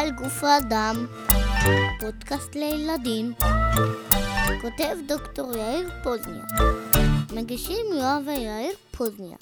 על גוף האדם, פודקאסט לילדים, כותב דוקטור יאיר פוזניה, מגישים יואב ויאיר פוזניה.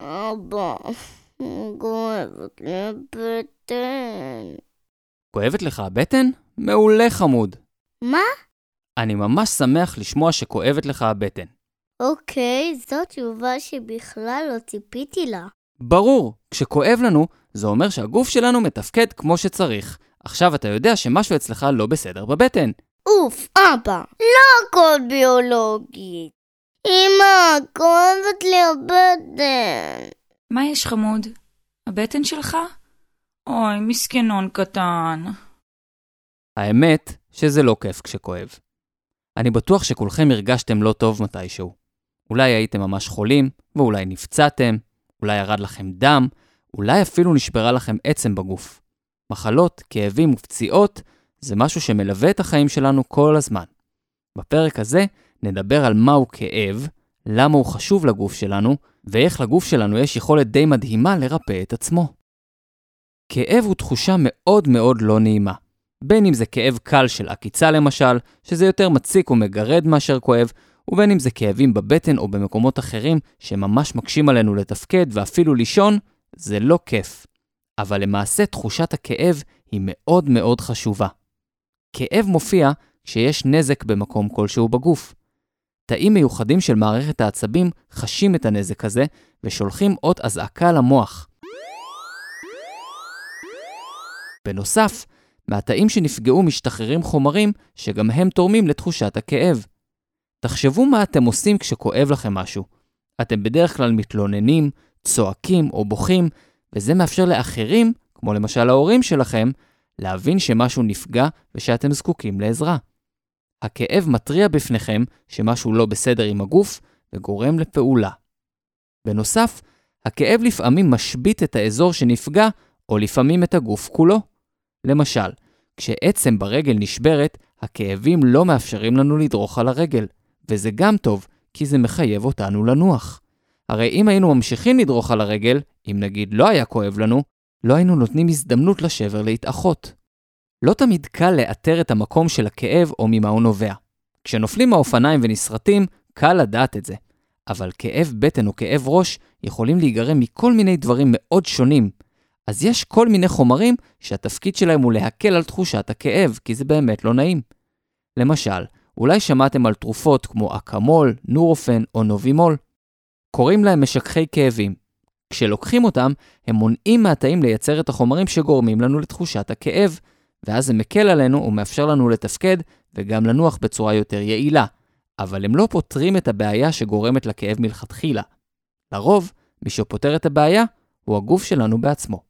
אבא, כואבת לי הבטן. כואבת לך הבטן? מעולה חמוד. מה? אני ממש שמח לשמוע שכואבת לך הבטן. אוקיי, זאת תשובה שבכלל לא ציפיתי לה. ברור, כשכואב לנו, זה אומר שהגוף שלנו מתפקד כמו שצריך. עכשיו אתה יודע שמשהו אצלך לא בסדר בבטן. אוף, אבא, לא הכל ביולוגי. אמא, כואבת לי הבטן. מה יש חמוד? הבטן שלך? אוי, מסכנון קטן. האמת שזה לא כיף כשכואב. אני בטוח שכולכם הרגשתם לא טוב מתישהו. אולי הייתם ממש חולים, ואולי נפצעתם, אולי ירד לכם דם, אולי אפילו נשברה לכם עצם בגוף. מחלות, כאבים ופציעות זה משהו שמלווה את החיים שלנו כל הזמן. בפרק הזה נדבר על מהו כאב, למה הוא חשוב לגוף שלנו, ואיך לגוף שלנו יש יכולת די מדהימה לרפא את עצמו. כאב הוא תחושה מאוד מאוד לא נעימה. בין אם זה כאב קל של עקיצה למשל, שזה יותר מציק ומגרד מאשר כואב, ובין אם זה כאבים בבטן או במקומות אחרים שממש מקשים עלינו לתפקד ואפילו לישון, זה לא כיף. אבל למעשה תחושת הכאב היא מאוד מאוד חשובה. כאב מופיע כשיש נזק במקום כלשהו בגוף. תאים מיוחדים של מערכת העצבים חשים את הנזק הזה ושולחים אות אזעקה למוח. בנוסף, מהתאים שנפגעו משתחררים חומרים שגם הם תורמים לתחושת הכאב. תחשבו מה אתם עושים כשכואב לכם משהו. אתם בדרך כלל מתלוננים, צועקים או בוכים, וזה מאפשר לאחרים, כמו למשל ההורים שלכם, להבין שמשהו נפגע ושאתם זקוקים לעזרה. הכאב מתריע בפניכם שמשהו לא בסדר עם הגוף וגורם לפעולה. בנוסף, הכאב לפעמים משבית את האזור שנפגע, או לפעמים את הגוף כולו. למשל, כשעצם ברגל נשברת, הכאבים לא מאפשרים לנו לדרוך על הרגל, וזה גם טוב, כי זה מחייב אותנו לנוח. הרי אם היינו ממשיכים לדרוך על הרגל, אם נגיד לא היה כואב לנו, לא היינו נותנים הזדמנות לשבר להתאחות. לא תמיד קל לאתר את המקום של הכאב או ממה הוא נובע. כשנופלים מהאופניים ונסרטים, קל לדעת את זה. אבל כאב בטן או כאב ראש יכולים להיגרם מכל מיני דברים מאוד שונים. אז יש כל מיני חומרים שהתפקיד שלהם הוא להקל על תחושת הכאב, כי זה באמת לא נעים. למשל, אולי שמעתם על תרופות כמו אקמול, נורופן או נובימול. קוראים להם משככי כאבים. כשלוקחים אותם, הם מונעים מהתאים לייצר את החומרים שגורמים לנו לתחושת הכאב, ואז זה מקל עלינו ומאפשר לנו לתפקד וגם לנוח בצורה יותר יעילה. אבל הם לא פותרים את הבעיה שגורמת לכאב מלכתחילה. לרוב, מי שפותר את הבעיה הוא הגוף שלנו בעצמו.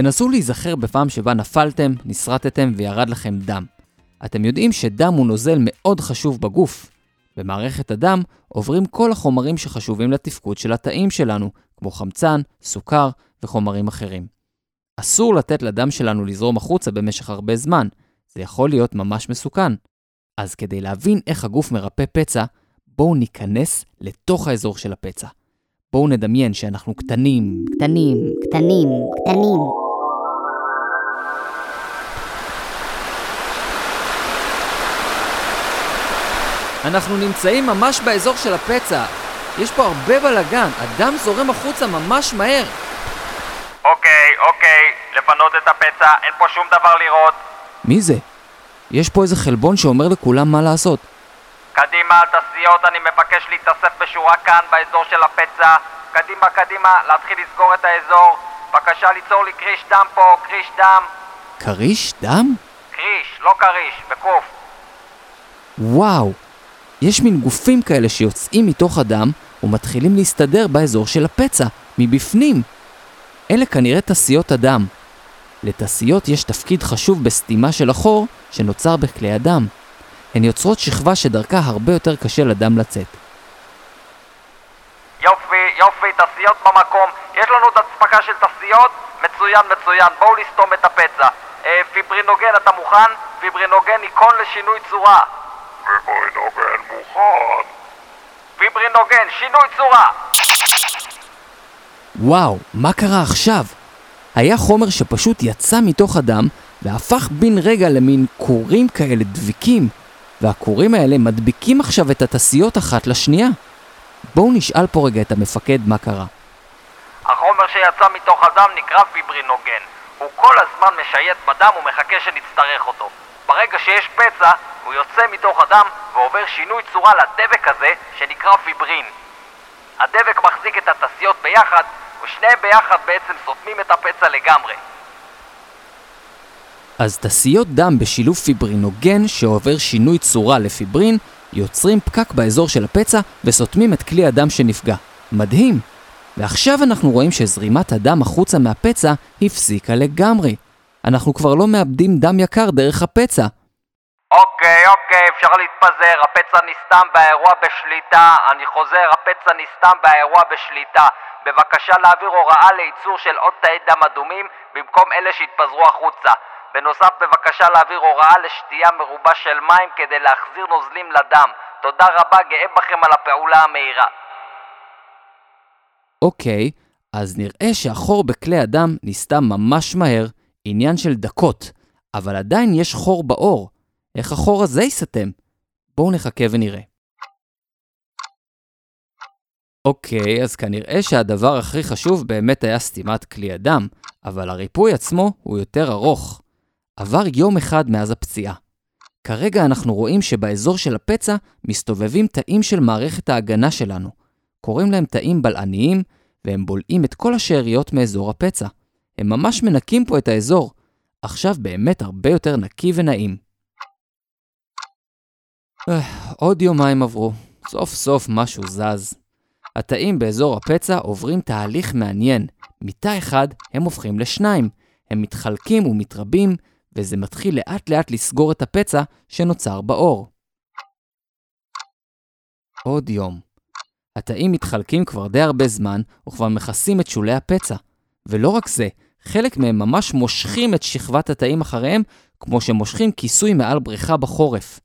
תנסו להיזכר בפעם שבה נפלתם, נסרטתם וירד לכם דם. אתם יודעים שדם הוא נוזל מאוד חשוב בגוף. במערכת הדם עוברים כל החומרים שחשובים לתפקוד של התאים שלנו, כמו חמצן, סוכר וחומרים אחרים. אסור לתת לדם שלנו לזרום החוצה במשך הרבה זמן, זה יכול להיות ממש מסוכן. אז כדי להבין איך הגוף מרפא פצע, בואו ניכנס לתוך האזור של הפצע. בואו נדמיין שאנחנו קטנים, קטנים, קטנים, קטנים. אנחנו נמצאים ממש באזור של הפצע. יש פה הרבה בלאגן, הדם זורם החוצה ממש מהר. אוקיי, אוקיי, לפנות את הפצע, אין פה שום דבר לראות. מי זה? יש פה איזה חלבון שאומר לכולם מה לעשות. קדימה, תעשיות, אני מבקש להתאסף בשורה כאן, באזור של הפצע. קדימה, קדימה, להתחיל לסגור את האזור. בבקשה ליצור לי קריש דם פה, קריש דם. כריש דם? קריש, לא כריש, בקוף. וואו, יש מין גופים כאלה שיוצאים מתוך הדם ומתחילים להסתדר באזור של הפצע, מבפנים. אלה כנראה תסיות הדם. לתסיות יש תפקיד חשוב בסתימה של החור שנוצר בכלי הדם. הן יוצרות שכבה שדרכה הרבה יותר קשה לדם לצאת. יופי, יופי, תסיות במקום. יש לנו את אספקה של תסיות? מצוין, מצוין. בואו לסתום את הפצע. אה, פיברינוגן, אתה מוכן? פיברינוגן ייכון לשינוי צורה. פיברינוגן מוכן. פיברינוגן, שינוי צורה! וואו, מה קרה עכשיו? היה חומר שפשוט יצא מתוך הדם והפך בן רגע למין כורים כאלה דביקים, והכורים האלה מדביקים עכשיו את התסיות אחת לשנייה. בואו נשאל פה רגע את המפקד מה קרה. החומר שיצא מתוך הדם נקרא פיברינוגן. הוא כל הזמן משייט בדם ומחכה שנצטרך אותו. ברגע שיש פצע, הוא יוצא מתוך הדם ועובר שינוי צורה לדבק הזה שנקרא פיברין. הדבק מחזיק את התסיות ביחד, ושניהם ביחד בעצם סותמים את הפצע לגמרי. אז תסיות דם בשילוב פיברינוגן שעובר שינוי צורה לפיברין יוצרים פקק באזור של הפצע וסותמים את כלי הדם שנפגע. מדהים! ועכשיו אנחנו רואים שזרימת הדם החוצה מהפצע הפסיקה לגמרי. אנחנו כבר לא מאבדים דם יקר דרך הפצע. אוקיי, אוקיי, אפשר להתפזר, הפצע נסתם והאירוע בשליטה. אני חוזר, הפצע נסתם והאירוע בשליטה. בבקשה להעביר הוראה לייצור של עוד תאי דם אדומים במקום אלה שהתפזרו החוצה. בנוסף, בבקשה להעביר הוראה לשתייה מרובה של מים כדי להחזיר נוזלים לדם. תודה רבה, גאה בכם על הפעולה המהירה. אוקיי, אז נראה שהחור בכלי הדם נסתם ממש מהר, עניין של דקות, אבל עדיין יש חור בעור. איך החור הזה ייסתם? בואו נחכה ונראה. אוקיי, אז כנראה שהדבר הכי חשוב באמת היה סתימת כלי הדם, אבל הריפוי עצמו הוא יותר ארוך. עבר יום אחד מאז הפציעה. כרגע אנחנו רואים שבאזור של הפצע מסתובבים תאים של מערכת ההגנה שלנו. קוראים להם תאים בלעניים, והם בולעים את כל השאריות מאזור הפצע. הם ממש מנקים פה את האזור. עכשיו באמת הרבה יותר נקי ונעים. אה, עוד יומיים עברו, סוף סוף משהו זז. התאים באזור הפצע עוברים תהליך מעניין. מתא אחד הם הופכים לשניים. הם מתחלקים ומתרבים, וזה מתחיל לאט לאט לסגור את הפצע שנוצר בעור. עוד יום. התאים מתחלקים כבר די הרבה זמן, וכבר מכסים את שולי הפצע. ולא רק זה, חלק מהם ממש מושכים את שכבת התאים אחריהם, כמו שמושכים כיסוי מעל בריכה בחורף.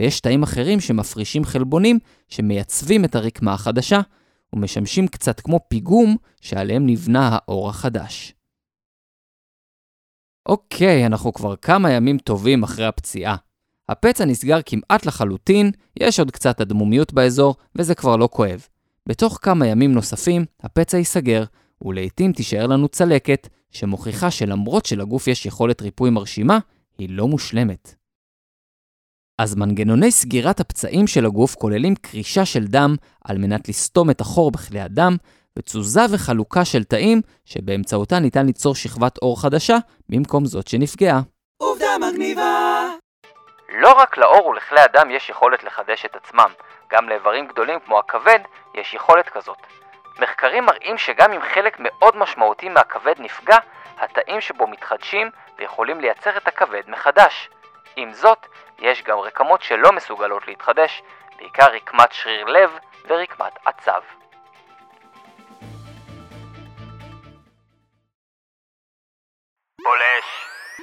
ויש תאים אחרים שמפרישים חלבונים שמייצבים את הרקמה החדשה, ומשמשים קצת כמו פיגום שעליהם נבנה האור החדש. אוקיי, אנחנו כבר כמה ימים טובים אחרי הפציעה. הפצע נסגר כמעט לחלוטין, יש עוד קצת אדמומיות באזור, וזה כבר לא כואב. בתוך כמה ימים נוספים, הפצע ייסגר, ולעיתים תישאר לנו צלקת, שמוכיחה שלמרות שלגוף יש יכולת ריפוי מרשימה, היא לא מושלמת. אז מנגנוני סגירת הפצעים של הגוף כוללים קרישה של דם על מנת לסתום את החור בכלי הדם, ותזוזה וחלוקה של תאים שבאמצעותה ניתן ליצור שכבת עור חדשה במקום זאת שנפגעה. עובדה מגניבה! לא רק לעור ולכלי הדם יש יכולת לחדש את עצמם, גם לאיברים גדולים כמו הכבד יש יכולת כזאת. מחקרים מראים שגם אם חלק מאוד משמעותי מהכבד נפגע, התאים שבו מתחדשים ויכולים לייצר את הכבד מחדש. עם זאת, יש גם רקמות שלא מסוגלות להתחדש, בעיקר רקמת שריר לב ורקמת עצב. פולש,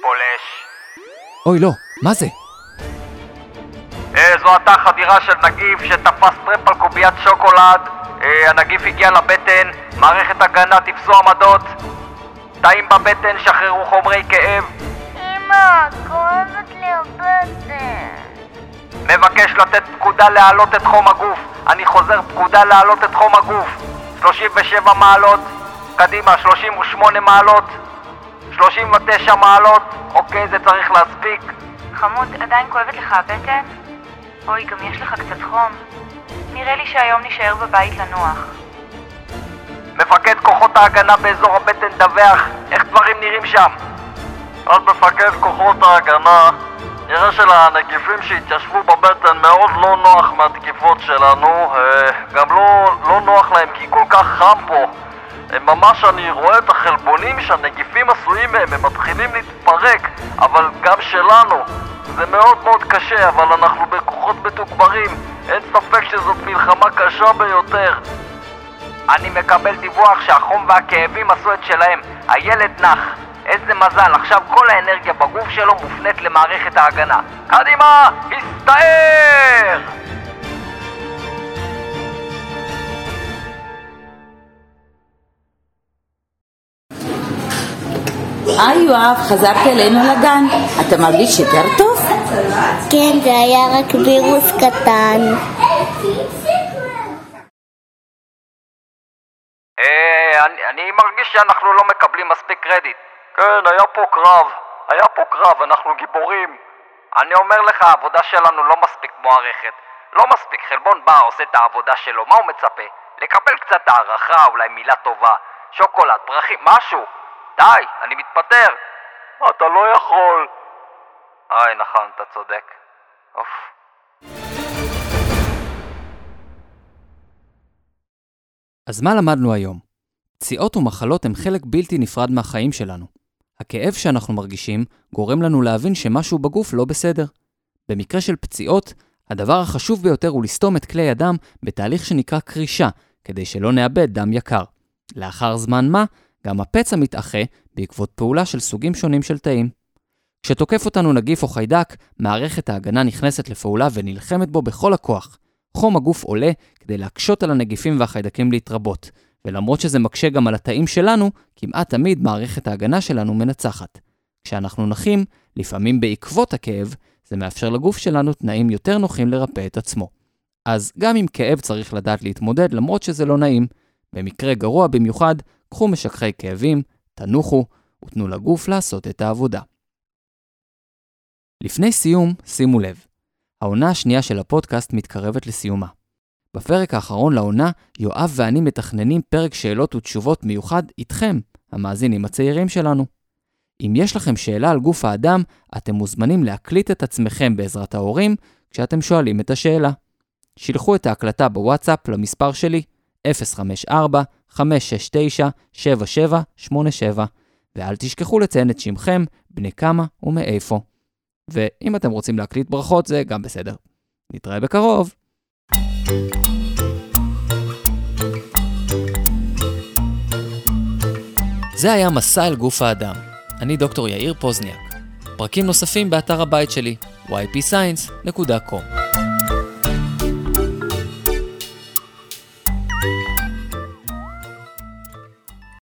פולש. אוי לא, מה זה? אה, זו עתה חדירה של נגיף שתפס טרמפ על קוביית שוקולד. אה, הנגיף הגיע לבטן, מערכת הגנה תפסו עמדות. תאים בבטן, שחררו חומרי כאב. אמא, כואבת לי הבטן. מבקש לתת פקודה להעלות את חום הגוף. אני חוזר, פקודה להעלות את חום הגוף. 37 מעלות. קדימה, 38 מעלות. 39 מעלות. אוקיי, זה צריך להספיק. חמוד, עדיין כואבת לך הבטן? אוי, גם יש לך קצת חום. נראה לי שהיום נשאר בבית לנוח. מפקד כוחות ההגנה באזור הבטן דווח איך דברים נראים שם. אז מפקד כוחות ההגנה, נראה שלנגיפים שהתיישבו בבטן מאוד לא נוח מהתקיפות שלנו, אה, גם לא, לא נוח להם כי כל כך חם פה. הם ממש, אני רואה את החלבונים שהנגיפים עשויים מהם, הם מתחילים להתפרק, אבל גם שלנו. זה מאוד מאוד קשה, אבל אנחנו בכוחות מתוגברים. אין ספק שזאת מלחמה קשה ביותר. אני מקבל דיווח שהחום והכאבים עשו את שלהם. הילד נח. איזה מזל, עכשיו כל האנרגיה בגוף שלו מופנית למערכת ההגנה. קדימה, הסתער! היי יואב, חזרת אלינו לגן. אתה מרגיש יותר טוב? כן, זה היה רק וירוס קטן. אה, אני, אני מרגיש שאנחנו לא מקבלים מספיק קרדיט. כן, היה פה קרב. היה פה קרב, אנחנו גיבורים. אני אומר לך, העבודה שלנו לא מספיק מוערכת. לא מספיק, חלבון בא, עושה את העבודה שלו, מה הוא מצפה? לקבל קצת הערכה, אולי מילה טובה, שוקולד, פרחים, משהו. די, אני מתפטר. אתה לא יכול. אוי, נכון, אתה צודק. אוף. אז מה למדנו היום? פציעות ומחלות הם חלק בלתי נפרד מהחיים שלנו. הכאב שאנחנו מרגישים גורם לנו להבין שמשהו בגוף לא בסדר. במקרה של פציעות, הדבר החשוב ביותר הוא לסתום את כלי הדם בתהליך שנקרא קרישה, כדי שלא נאבד דם יקר. לאחר זמן מה, גם הפצע מתאחה בעקבות פעולה של סוגים שונים של תאים. כשתוקף אותנו נגיף או חיידק, מערכת ההגנה נכנסת לפעולה ונלחמת בו בכל הכוח. חום הגוף עולה כדי להקשות על הנגיפים והחיידקים להתרבות, ולמרות שזה מקשה גם על התאים שלנו, כמעט תמיד מערכת ההגנה שלנו מנצחת. כשאנחנו נחים, לפעמים בעקבות הכאב, זה מאפשר לגוף שלנו תנאים יותר נוחים לרפא את עצמו. אז גם עם כאב צריך לדעת להתמודד למרות שזה לא נעים. במקרה גרוע במיוחד, קחו משככי כאבים, תנוחו ותנו לגוף לעשות את העבודה. לפני סיום, שימו לב, העונה השנייה של הפודקאסט מתקרבת לסיומה. בפרק האחרון לעונה, יואב ואני מתכננים פרק שאלות ותשובות מיוחד איתכם, המאזינים הצעירים שלנו. אם יש לכם שאלה על גוף האדם, אתם מוזמנים להקליט את עצמכם בעזרת ההורים כשאתם שואלים את השאלה. שילחו את ההקלטה בוואטסאפ למספר שלי 054-569-7787 ואל תשכחו לציין את שמכם, בני כמה ומאיפה. ואם אתם רוצים להקליט ברכות זה גם בסדר. נתראה בקרוב. זה היה מסע אל גוף האדם. אני דוקטור יאיר פוזניאק. פרקים נוספים באתר הבית שלי, ypscience.com.